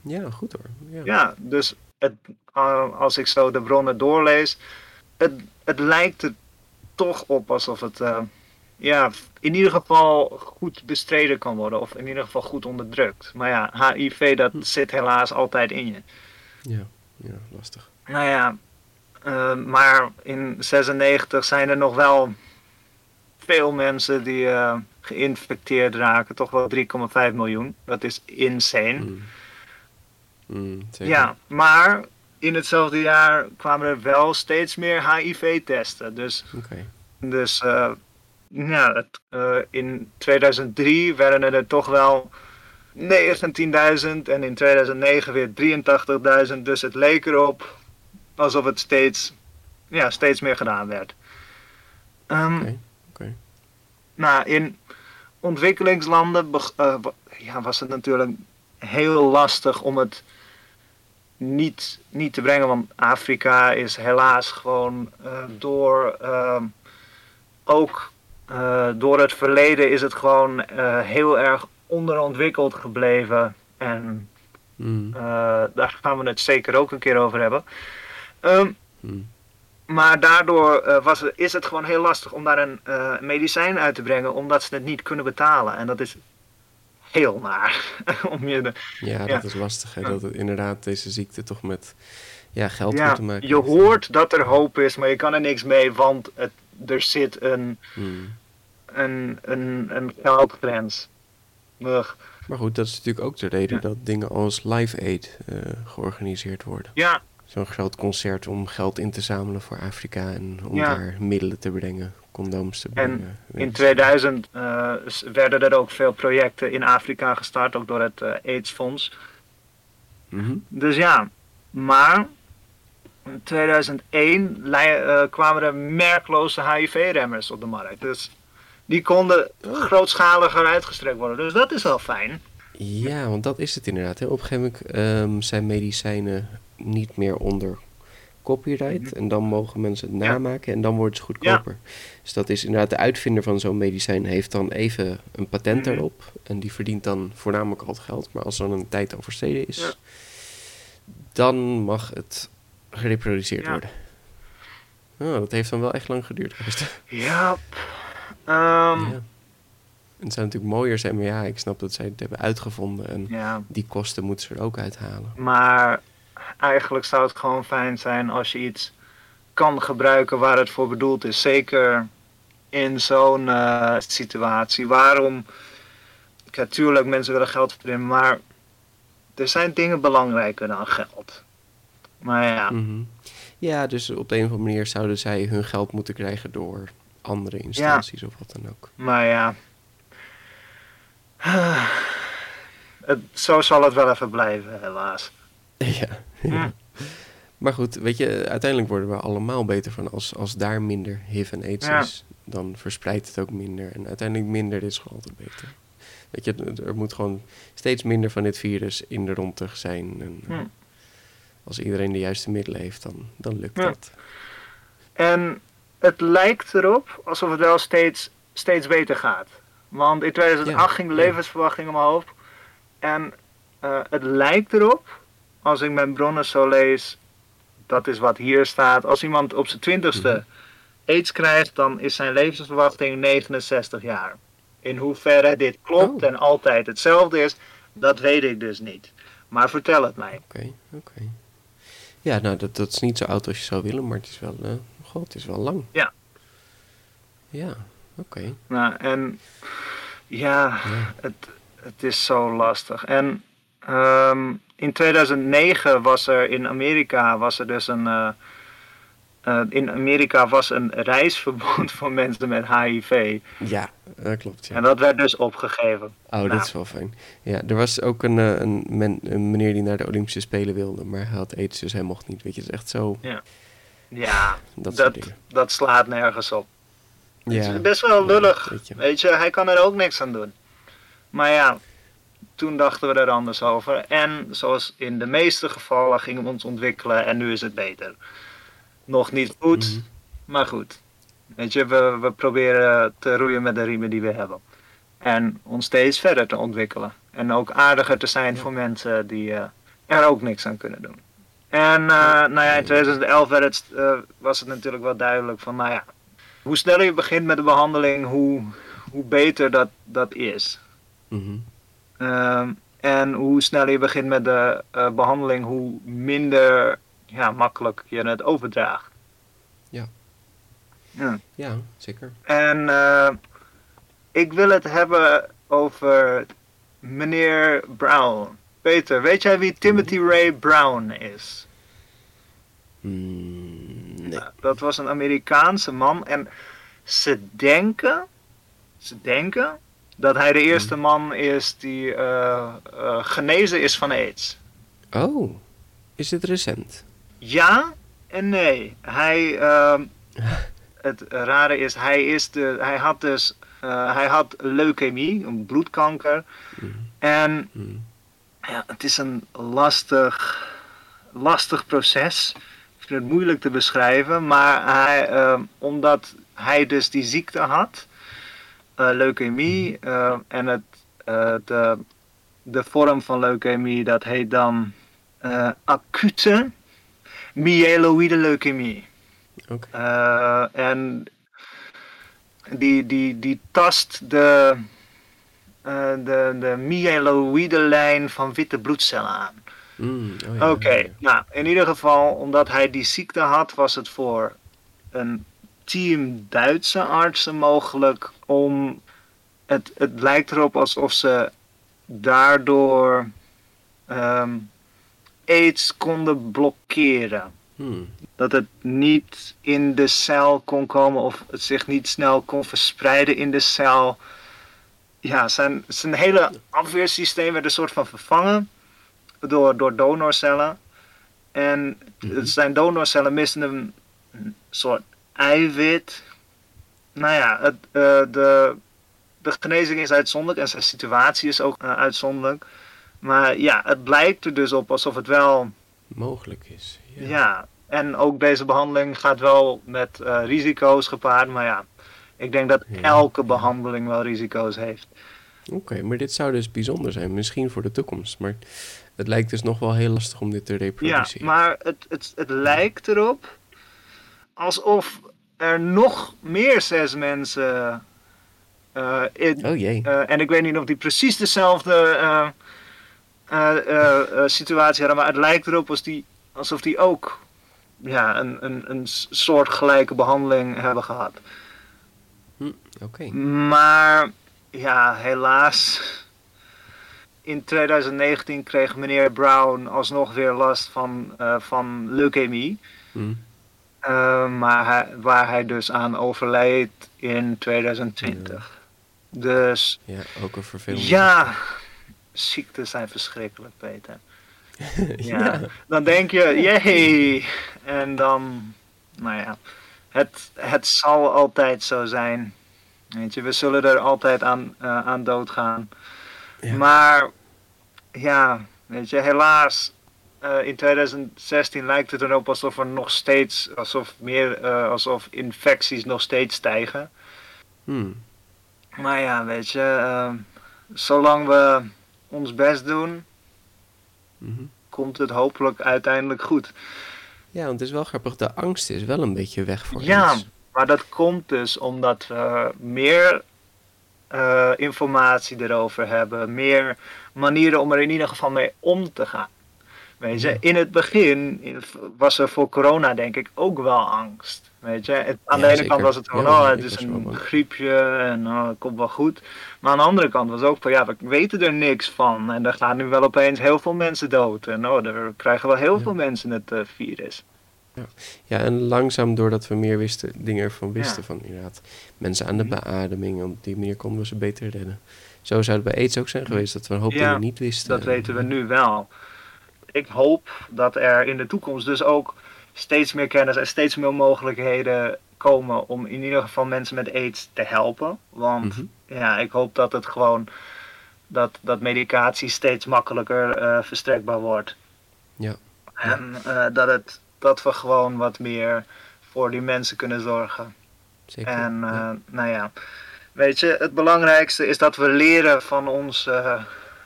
Ja, goed hoor. Ja. Ja, dus het, als ik zo de bronnen doorlees, het, het lijkt er toch op alsof het eh, ja, in ieder geval goed bestreden kan worden, of in ieder geval goed onderdrukt. Maar ja, HIV dat zit helaas altijd in je. Ja, ja lastig. Nou ja, eh, maar in 96 zijn er nog wel veel mensen die eh, geïnfecteerd raken. Toch wel 3,5 miljoen. Dat is insane. Mm. Mm, zeker. Ja, maar in hetzelfde jaar kwamen er wel steeds meer HIV-testen. Dus, dus eh, ja, het, eh, in 2003 werden er toch wel 19.000 en in 2009 weer 83.000. Dus het leek erop alsof het steeds, ja, steeds meer gedaan werd. Ehm, Oké, oké. nou, in ontwikkelingslanden eh, ja, was het natuurlijk heel lastig om het niet, niet te brengen. Want Afrika is helaas gewoon eh, door ehm, ook eh, door het verleden is het gewoon eh, heel erg onderontwikkeld gebleven. En Mm, daar gaan we het zeker ook een keer over hebben. Ehm, mm. maar daardoor was is het gewoon heel lastig om daar een medicijn uit te brengen, omdat ze het niet kunnen betalen. En dat is heel naar. om je de, Ja, Ja. dat is lastig. Hè? Dat het inderdaad deze ziekte toch met ja, geld ja, moeten maken je heeft. hoort dat er hoop is, maar je kan er niks mee, want het, er zit een, Mm. een, een, een geldgrens. Ugh. Maar goed, dat is natuurlijk ook de reden Ja. dat dingen als Live Aid eh, georganiseerd worden. Ja, Zo'n groot concert om geld in te zamelen voor Afrika en om daar middelen te brengen, condooms te brengen. in 2000 eh, werden er ook veel projecten in Afrika gestart, ook door het eh, AIDS-fonds. Mhm. Dus ja, maar in 2001 lei- eh, kwamen er merkloze HIV-remmers op de markt. Dus die konden Oh. grootschaliger uitgestrekt worden. Dus dat is wel fijn. Ja, want dat is het inderdaad. Hè. Op een gegeven moment ehm, zijn medicijnen niet meer onder copyright. En dan mogen mensen het Mhm. Namaken en dan wordt het goedkoper. Dus dat is inderdaad de uitvinder van zo'n medicijn heeft dan even een patent Mhm. erop. En die verdient dan voornamelijk al het geld. Maar als er dan een tijd oversteden is, Ja. dan mag het gereproduceerd Ja. worden. Oh, dat heeft dan wel echt lang geduurd. Ja. Ehm, Ja. En het zou natuurlijk mooier zijn, maar ja, ik snap dat zij het hebben uitgevonden. En die kosten moeten ze er ook uithalen. Maar eigenlijk zou het gewoon fijn zijn als je iets kan gebruiken waar het voor bedoeld is. Zeker in zo'n eh, situatie. Waarom? Kijk, tuurlijk, mensen willen geld verdienen, maar er zijn dingen belangrijker dan geld. Maar ja, Mhm. Ja, dus op de een of andere manier zouden zij hun geld moeten krijgen door andere instanties of wat dan ook. Maar ja. Het, zo zal het wel even blijven, helaas. Ja. Maar goed, weet je, uiteindelijk worden we allemaal beter van als, als daar minder HIV en AIDS Ja. is. Dan verspreidt het ook minder. En uiteindelijk minder is gewoon altijd beter. Weet je, er moet gewoon steeds minder van dit virus in de rondte zijn. En eh, Hm. als iedereen de juiste middelen heeft, dan, dan lukt Ja. dat. En het lijkt erop alsof het wel steeds, steeds beter gaat. Want in 2008 Ja, ging de levensverwachting omhoog. En eh, het lijkt erop, als ik mijn bronnen zo lees, dat is wat hier staat. Als iemand op zijn twintigste Mhm. aids krijgt, dan is zijn levensverwachting 69 jaar. In hoeverre dit klopt Oh. en altijd hetzelfde is, dat weet ik dus niet. Maar vertel het mij. Oké, oké. Ja, nou, dat, dat is niet zo oud als je zou willen, maar het is wel, eh god, het is wel lang. Ja. Ja, oké. Nou, en ja, Ja. het, het is zo lastig. En ehm, in 2009 was er in Amerika was er dus een. eh, in Amerika was een reisverbod voor mensen met HIV. Ja, dat klopt, ja. En dat werd dus opgegeven. Oh, dat is wel fijn. Ja, er was ook een, eh, een, men, een meneer die naar de Olympische Spelen wilde, maar hij had aids, dus hij mocht niet. Weet je, het is echt zo, Ja, dat, soort dat, dat slaat nergens op. Het Ja, is best wel ja, lullig. weet je. Weet je, hij kan er ook niks aan doen. Maar ja, toen dachten we er anders over. En zoals in de meeste gevallen gingen we ons ontwikkelen en nu is het beter. Nog niet goed, Mhm. maar goed. Weet je, we, we proberen te roeien met de riemen die we hebben. En ons steeds verder te ontwikkelen. En ook aardiger te zijn voor mensen die eh, er ook niks aan kunnen doen. En eh, nou ja, in 2011 werd het, eh, was het natuurlijk wel duidelijk van, nou ja, hoe sneller je begint met de behandeling, hoe, hoe beter dat, dat is. Mhm. Ehm, en hoe sneller je begint met de eh, behandeling, hoe minder ja, makkelijk je het overdraagt. Ja. Ja. Ja, zeker. En eh, ik wil het hebben over meneer Brown. Peter, weet jij wie Timothy Ray Brown is? Mm, nee. Nou, dat was een Amerikaanse man en ze denken, ze denken dat hij de eerste man is die eh, eh, genezen is van AIDS. Oh, is dit recent? Ja en nee. Hij, ehm, het rare is, hij, is de, hij had dus eh, hij had leukemie, een bloedkanker. Mhm. En Mhm. ja, het is een lastig, lastig proces. Ik vind het moeilijk te beschrijven, maar hij, ehm, omdat hij dus die ziekte had, leukemie, eh, en het, eh, de, de vorm van leukemie, dat heet dan eh, acute myeloïde leukemie. Eh, en die, die, die tast de, eh, de, de myeloïde lijn van witte bloedcellen aan. Mm, oh ja, Oké, ja, ja. nou in ieder geval, omdat hij die ziekte had, was het voor een team Duitse artsen mogelijk om. Het, het lijkt erop alsof ze daardoor ehm, aids konden blokkeren. Hmm, Dat het niet in de cel kon komen of het zich niet snel kon verspreiden in de cel. Ja, zijn, zijn hele afweersysteem werd een soort van vervangen door, door donorcellen. En Mhm. zijn donorcellen misten een, een soort eiwit. Nou ja, het, eh, de, de genezing is uitzonderlijk en zijn situatie is ook eh, uitzonderlijk. Maar ja, het lijkt er dus op alsof het wel mogelijk is. Ja. ja, en ook deze behandeling gaat wel met eh, risico's gepaard. Maar ja, ik denk dat Ja. elke behandeling wel risico's heeft. Oké, maar dit zou dus bijzonder zijn, misschien voor de toekomst. Maar het lijkt dus nog wel heel lastig om dit te Ja, reproduceren. maar het, het, het lijkt erop alsof er nog meer zes mensen. eh, in, Oh jee. eh, en ik weet niet of die precies dezelfde eh, situatie hadden, maar het lijkt erop als die, alsof die ook ja, een, een, een soortgelijke behandeling hebben gehad. Oké. Maar ja, helaas. In 2019 kreeg meneer Brown alsnog weer last van, van leukemie. Hmm. Eh, maar hij, waar hij dus aan overleed in 2020. Dus Ja, ook een vervelend. ja, ziektes zijn verschrikkelijk, Peter. Ja. ja. Dan denk je, jee. En dan, nou ja, het, het zal altijd zo zijn. Weet je, we zullen er altijd aan, eh, aan doodgaan. Ja. Maar, ja, weet je, helaas. Eh, in 2016 lijkt het erop alsof er nog steeds, alsof meer, eh, alsof infecties nog steeds stijgen. Hmm. Maar ja, weet je, eh, zolang we ons best doen, Mhm. komt het hopelijk uiteindelijk goed. Ja, want het is wel grappig. De angst is wel een beetje weg voor Ja, iets. maar dat komt dus omdat we meer eh, informatie erover hebben, meer manieren om er in ieder geval mee om te gaan. Weet je, in het begin in- was er voor corona denk ik ook wel angst. Weet je, Het- aan Ja, de ene zeker. kant was het Ja, oh, het is wel een griepje en oh, het komt wel goed. Maar aan de andere kant was ook van, ja, we weten er niks van. En er gaan nu wel opeens heel veel mensen dood. En oh, er krijgen wel heel Ja. veel mensen het eh, virus. Ja, en langzaam doordat we meer wisten, dingen ervan wisten. Van inderdaad, mensen aan de Mhm. beademing. Op die manier konden we ze beter redden. Zo zou het bij AIDS ook zijn geweest. Dat we een hoop dingen niet wisten. Dat weten we nu wel. Ik hoop dat er in de toekomst dus ook steeds meer kennis en steeds meer mogelijkheden komen om in ieder geval mensen met AIDS te helpen. Want Mhm. ja, ik hoop dat het gewoon dat, dat medicatie steeds makkelijker eh, verstrekbaar wordt. Ja. En eh, dat, het, dat we gewoon wat meer voor die mensen kunnen zorgen. Zeker. En eh, Ja. nou ja, weet je, het belangrijkste is dat we leren van, ons, eh,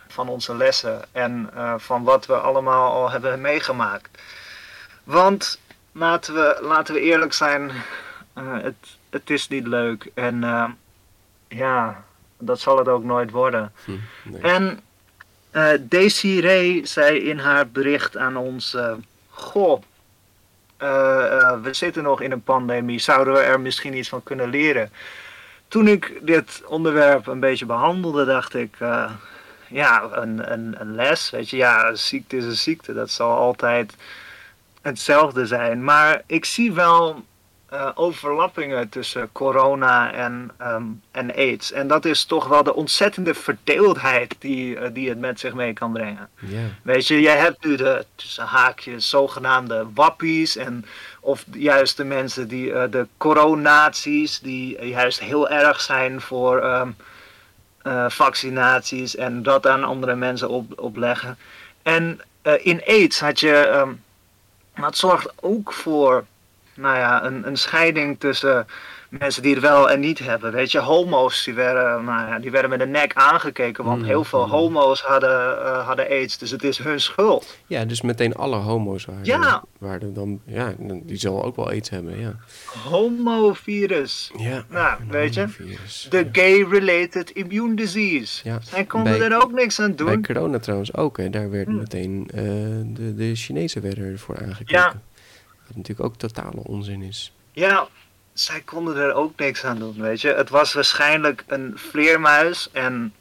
van onze lessen en eh, van wat we allemaal al hebben meegemaakt. Want laten we, laten we eerlijk zijn, eh, het, het is niet leuk en eh, ja, dat zal het ook nooit worden. Hm, nee. En Desiree zei in haar bericht aan ons: Goh, we zitten nog in een pandemie, zouden we er misschien iets van kunnen leren? Toen ik dit onderwerp een beetje behandelde, dacht ik: Ja, een, een, een les, weet je, ja, een ziekte is een ziekte, dat zal altijd hetzelfde zijn. Maar ik zie wel eh, overlappingen tussen corona en, ehm, en AIDS. En dat is toch wel de ontzettende verdeeldheid die, eh, die het met zich mee kan brengen. Weet je, jij hebt nu de tussen haakjes zogenaamde wappies en of juist de mensen die eh, de coronaties die juist heel erg zijn voor ehm, eh, vaccinaties en dat aan andere mensen op, opleggen. En eh, in AIDS had je, ehm, maar het zorgt ook voor, nou ja, een, een scheiding tussen mensen die het wel en niet hebben. Weet je, homo's die werden, nou ja, die werden met de nek aangekeken, want Mm, heel veel mm. homo's hadden, eh, hadden AIDS, dus het is hun schuld. ja, dus meteen alle homo's waren, Ja. waren dan... Ja, die zullen ook wel AIDS hebben, ja. Homovirus. Ja, Nou, weet je, De gay-related immune disease. Ja, Zij konden bij- er ook niks aan Bij doen. corona trouwens ook, hè. Daar werd Hm. meteen... eh, de, de Chinezen werden ervoor aangekeken. Ja. Wat natuurlijk ook totale onzin is. Ja, zij konden er ook niks aan doen, weet je. Het was waarschijnlijk een vleermuis en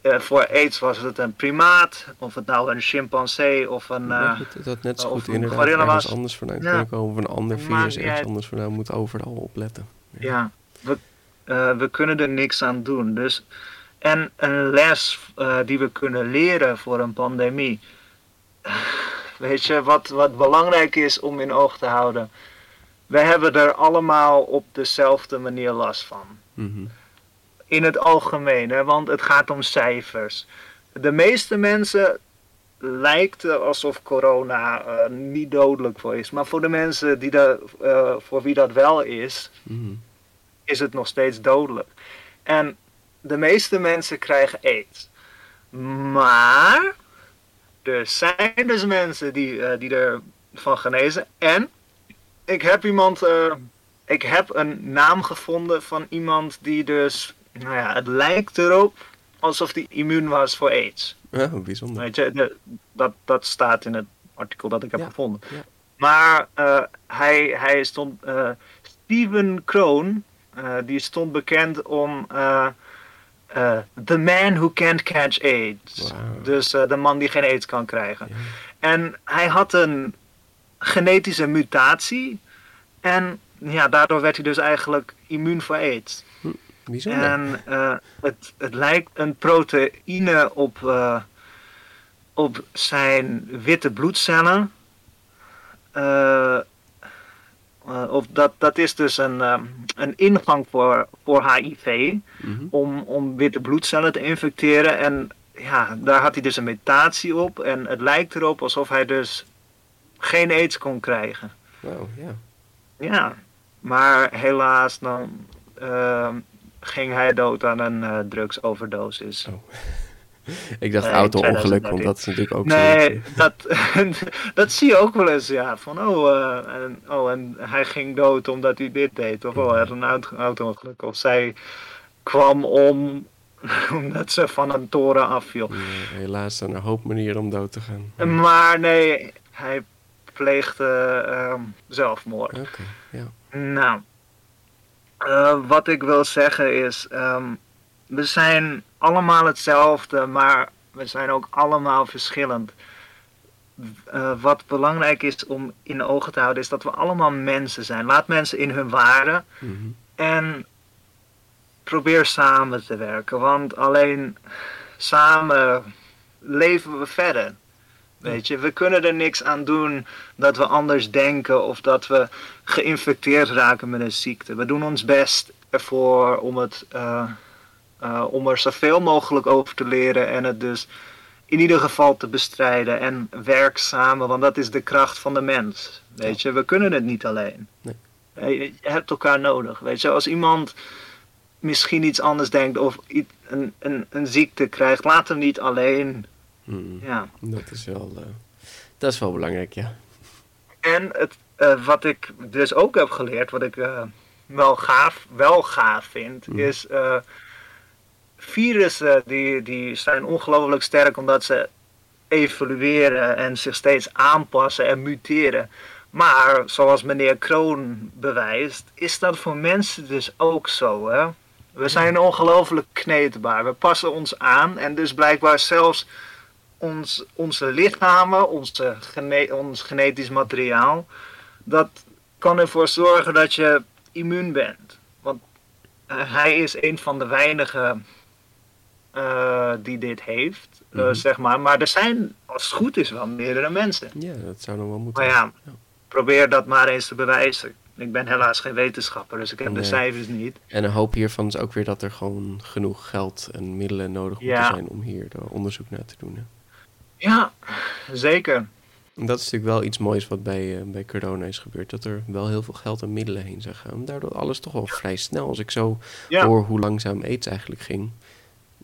eh, voor AIDS was het een primaat. Of het nou een chimpansee of een... Het had net zo goed inderdaad ergens was. anders vandaan Ja. kunnen komen. Of een ander virus ergens uit. anders vandaan. Moet overal opletten. Ja, we, eh, we kunnen er niks aan doen. Dus, en een les die we kunnen leren voor een pandemie. Weet je, wat, wat belangrijk is om in oog te houden. We hebben er allemaal op dezelfde manier last van. Mhm. In het algemeen, hè, want het gaat om cijfers. De meeste mensen lijkt alsof corona eh, niet dodelijk voor is. Maar voor de mensen die dat, eh, voor wie dat wel is, Mhm. is het nog steeds dodelijk. En de meeste mensen krijgen aids. Maar er zijn dus mensen die, eh, die ervan genezen. En ik heb iemand, eh, ik heb een naam gevonden van iemand die dus, nou ja, het lijkt erop alsof die immuun was voor aids. Ja, bijzonder. Weet je, de- dat, dat staat in het artikel dat ik heb Ja, gevonden. ja. Maar eh, hij, hij stond. eh, Steven Kroon, die stond bekend om. the man who can't catch AIDS. Dus de man die geen AIDS kan krijgen. En hij had een genetische mutatie. En ja, daardoor werd hij dus eigenlijk immuun voor aids. Bijzonder. En eh, het, het lijkt een proteïne op, eh, op zijn witte bloedcellen. Eh, of dat, dat is dus een, een ingang voor, voor HIV Mhm. om, om witte bloedcellen te infecteren. En ja, daar had hij dus een mutatie op. En het lijkt erop alsof hij dus geen aids kon krijgen. Wauw, ja. Ja, maar helaas dan ehm, ging hij dood aan een eh, drugsoverdosis. Oh. Ik dacht Nee, auto-ongeluk, 2013. want dat is natuurlijk ook Nee, zo. dat, dat zie je ook wel eens, ja. Van, oh, eh, en, oh, en hij ging dood omdat hij dit deed. Of, oh, hij had een auto- auto-ongeluk. Of zij kwam om omdat ze van een toren afviel. Helaas zijn er een hoop manieren om dood te gaan. Maar nee, hij pleegde ehm, zelfmoord. Oké, ja. Nou, eh, wat ik wil zeggen is, ehm, we zijn allemaal hetzelfde, maar we zijn ook allemaal verschillend. Eh, wat belangrijk is om in de ogen te houden, is dat we allemaal mensen zijn. Laat mensen in hun waarde Mhm. en probeer samen te werken, want alleen samen leven we verder. Weet je, we kunnen er niks aan doen dat we anders denken of dat we geïnfecteerd raken met een ziekte. We doen ons best ervoor om, het, eh, eh, om er zoveel mogelijk over te leren en het dus in ieder geval te bestrijden. En werk samen, want dat is de kracht van de mens. Weet je, we kunnen het niet alleen. Nee. Je hebt elkaar nodig. Weet je, als iemand misschien iets anders denkt of een, een, een ziekte krijgt, laat hem niet alleen. Mhm. Ja. Dat is wel, eh, dat is wel belangrijk, ja. En het, eh, wat ik dus ook heb geleerd, wat ik eh, wel, gaaf, wel gaaf vind, Mhm. is virussen die, die zijn ongelooflijk sterk omdat ze evolueren en zich steeds aanpassen en muteren. Maar zoals meneer Kroon bewijst, is dat voor mensen dus ook zo. Hè? We zijn ongelooflijk kneedbaar. We passen ons aan en dus blijkbaar zelfs ons, onze lichamen, onze gene- ons genetisch materiaal, dat kan ervoor zorgen dat je immuun bent. Want eh, hij is een van de weinigen eh, die dit heeft, eh, Mhm. zeg maar. Maar er zijn, als het goed is, wel meerdere mensen. Ja, dat zou nog wel moeten. Maar ja, Ja. probeer dat maar eens te bewijzen. Ik ben helaas geen wetenschapper, dus ik heb de cijfers niet. En een hoop hiervan is ook weer dat er gewoon genoeg geld en middelen nodig moeten Ja. zijn om hier er onderzoek naar te doen. Hè. Ja, zeker. Dat is natuurlijk wel iets moois wat bij, eh, bij corona is gebeurd. Dat er wel heel veel geld en middelen heen zijn gaan. Daardoor alles toch wel vrij snel. Als ik zo Ja, hoor hoe langzaam aids eigenlijk ging.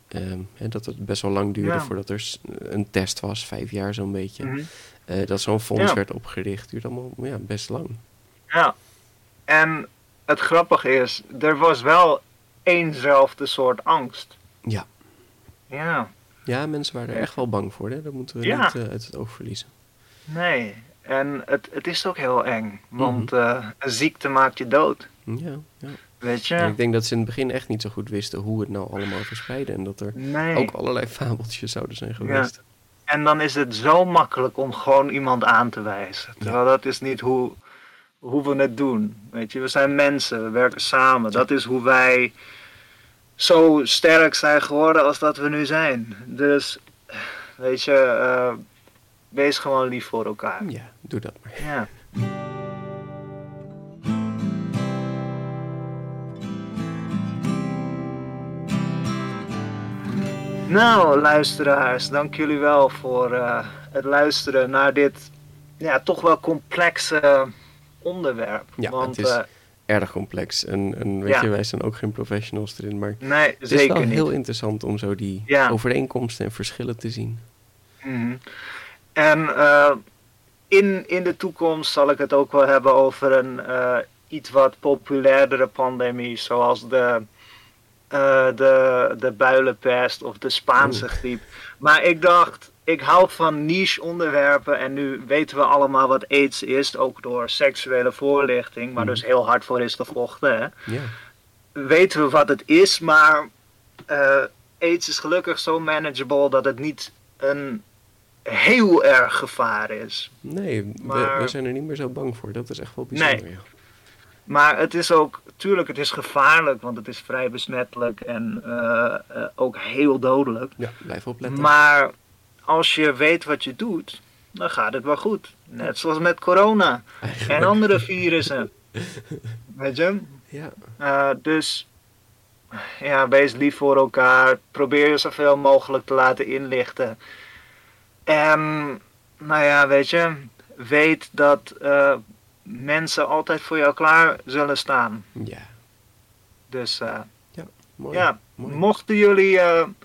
ehm, hè, dat het best wel lang duurde Ja. voordat er een test was. Vijf jaar zo'n beetje. mhm. Eh, dat zo'n fonds Ja. werd opgericht. Duurde allemaal ja, best lang. ja. En het grappige is, er was wel éénzelfde soort angst. Ja. Ja, Ja, mensen waren er echt wel bang voor. Hè? Dat moeten we Ja. niet eh, uit het oog verliezen. nee. En het, het is ook heel eng, want Mhm. eh, een ziekte maakt je dood. Ja, ja. Weet je? En ik denk dat ze in het begin echt niet zo goed wisten hoe het nou allemaal verspreidde. En dat er Nee. ook allerlei fabeltjes zouden zijn geweest. En dan is het zo makkelijk om gewoon iemand aan te wijzen. Terwijl dat is niet hoe, hoe we het doen. Weet je, we zijn mensen, we werken samen. Dat is hoe wij zo sterk zijn geworden als dat we nu zijn. Dus, weet je, eh, wees gewoon lief voor elkaar. Ja, doe dat maar. Ja. Nou, luisteraars, dank jullie wel voor eh, het luisteren naar dit ja, toch wel complexe onderwerp. Ja, Want, het is eh, erg complex. En, en weet Ja. je, wij zijn ook geen professionals erin. Maar nee, het is zeker wel niet. heel interessant om zo die Ja. overeenkomsten en verschillen te zien. Mhm. En eh, in, in de toekomst zal ik het ook wel hebben over een eh, iets wat populairdere pandemie, zoals de, eh, de, de builenpest of de Spaanse griep. Maar ik dacht, ik hou van niche onderwerpen en nu weten we allemaal wat aids is, ook door seksuele voorlichting, waar Mhm. dus heel hard voor is gevochten. Hè? Weten we wat het is, maar eh, aids is gelukkig zo manageable dat het niet een heel erg gevaar is. nee, we, Maar- we zijn er niet meer zo bang voor. Dat is echt wel bijzonder. Ja. Maar het is ook, tuurlijk, het is gevaarlijk, want het is vrij besmettelijk en eh, eh, ook heel dodelijk. Ja, blijf opletten. Maar als je weet wat je doet, dan gaat het wel goed. Net zoals met corona en andere virussen. Weet je? Ja, Eh, dus ja, wees lief voor elkaar. Probeer je zoveel mogelijk te laten inlichten. En nou ja, weet je, weet dat eh, mensen altijd voor jou klaar zullen staan. ja. Dus eh, Mooi. ja, mooi. mochten jullie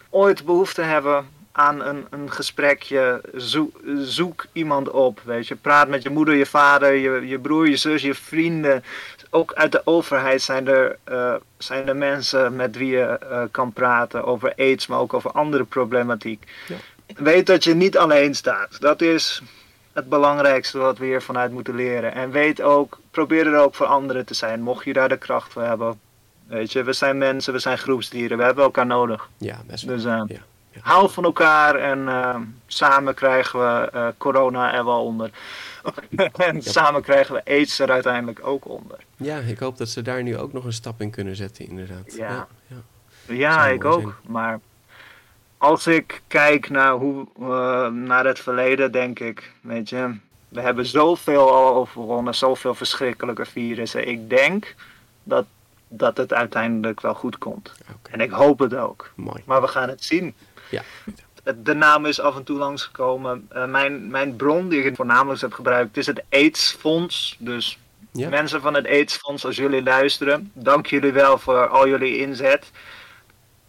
ooit behoefte hebben aan een, een gesprekje, zoek, zoek iemand op. Weet je, praat met je moeder, je vader, je, je broer, je zus, je vrienden. Ook uit de overheid zijn er, eh, zijn er mensen met wie je eh, kan praten over aids, maar ook over andere problematiek. Ja. Weet dat je niet alleen staat. Dat is het belangrijkste wat we hier vanuit moeten leren. En weet ook, probeer er ook voor anderen te zijn, mocht je daar de kracht voor hebben. Weet je, we zijn mensen, we zijn groepsdieren, we hebben elkaar nodig. Ja, best wel. Dus eh, Ja, hou van elkaar en eh, samen krijgen we eh, corona er wel onder. en samen krijgen we aids er uiteindelijk ook onder. Ja, ik hoop dat ze daar nu ook nog een stap in kunnen zetten, inderdaad. Ja. ja, ja. Ik ook. zijn. Maar als ik kijk naar, hoe, eh, naar het verleden, denk ik, weet je, we hebben zoveel al overwonnen, zoveel verschrikkelijke virussen. Ik denk dat, dat het uiteindelijk wel goed komt. En ik hoop het ook. mooi. Maar we gaan het zien. Ja, De naam is af en toe langsgekomen. Eh, mijn, mijn bron die ik voornamelijk heb gebruikt is het AIDS-fonds. Dus ja. mensen van het AIDS-fonds, als jullie luisteren, dank jullie wel voor al jullie inzet.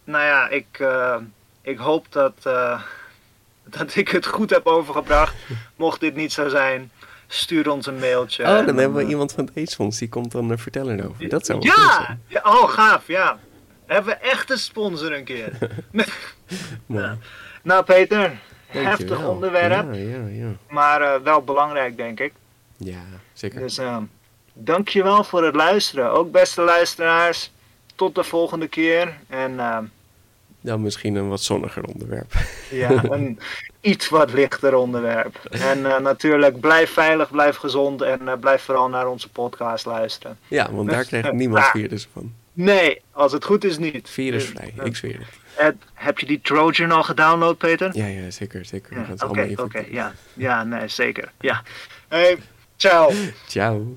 Nou ja, ik, eh, ik hoop dat, eh, dat ik het goed heb overgebracht. Mocht dit niet zo zijn, stuur ons een mailtje. Oh, dan En hebben we iemand van het AIDS-fonds die komt dan vertellen over. Dat zou wel Ja! zijn. ja! Oh, gaaf, ja. Hebben we echt een sponsor een keer. Mooi. nou, Peter, Dankjewel. heftig onderwerp, Ja, ja, ja. maar eh, wel belangrijk, denk ik. Ja, zeker. Dus uh, dankjewel voor het luisteren. Ook beste luisteraars, tot de volgende keer. En Dan misschien een wat zonniger onderwerp. ja, een iets wat lichter onderwerp. En eh, natuurlijk, blijf veilig, blijf gezond en eh, blijf vooral naar onze podcast luisteren. Ja, want daar krijgt niemand Ja. virus van. Nee, als het goed is niet. Virusvrij, Eh, ik zweer het. eh, heb je die Trojan al gedownload, Peter? Ja, ja, zeker, zeker. We Ja, Oké, oké, ja. Ja, nee, zeker. Ja. Hey, ciao. Ciao.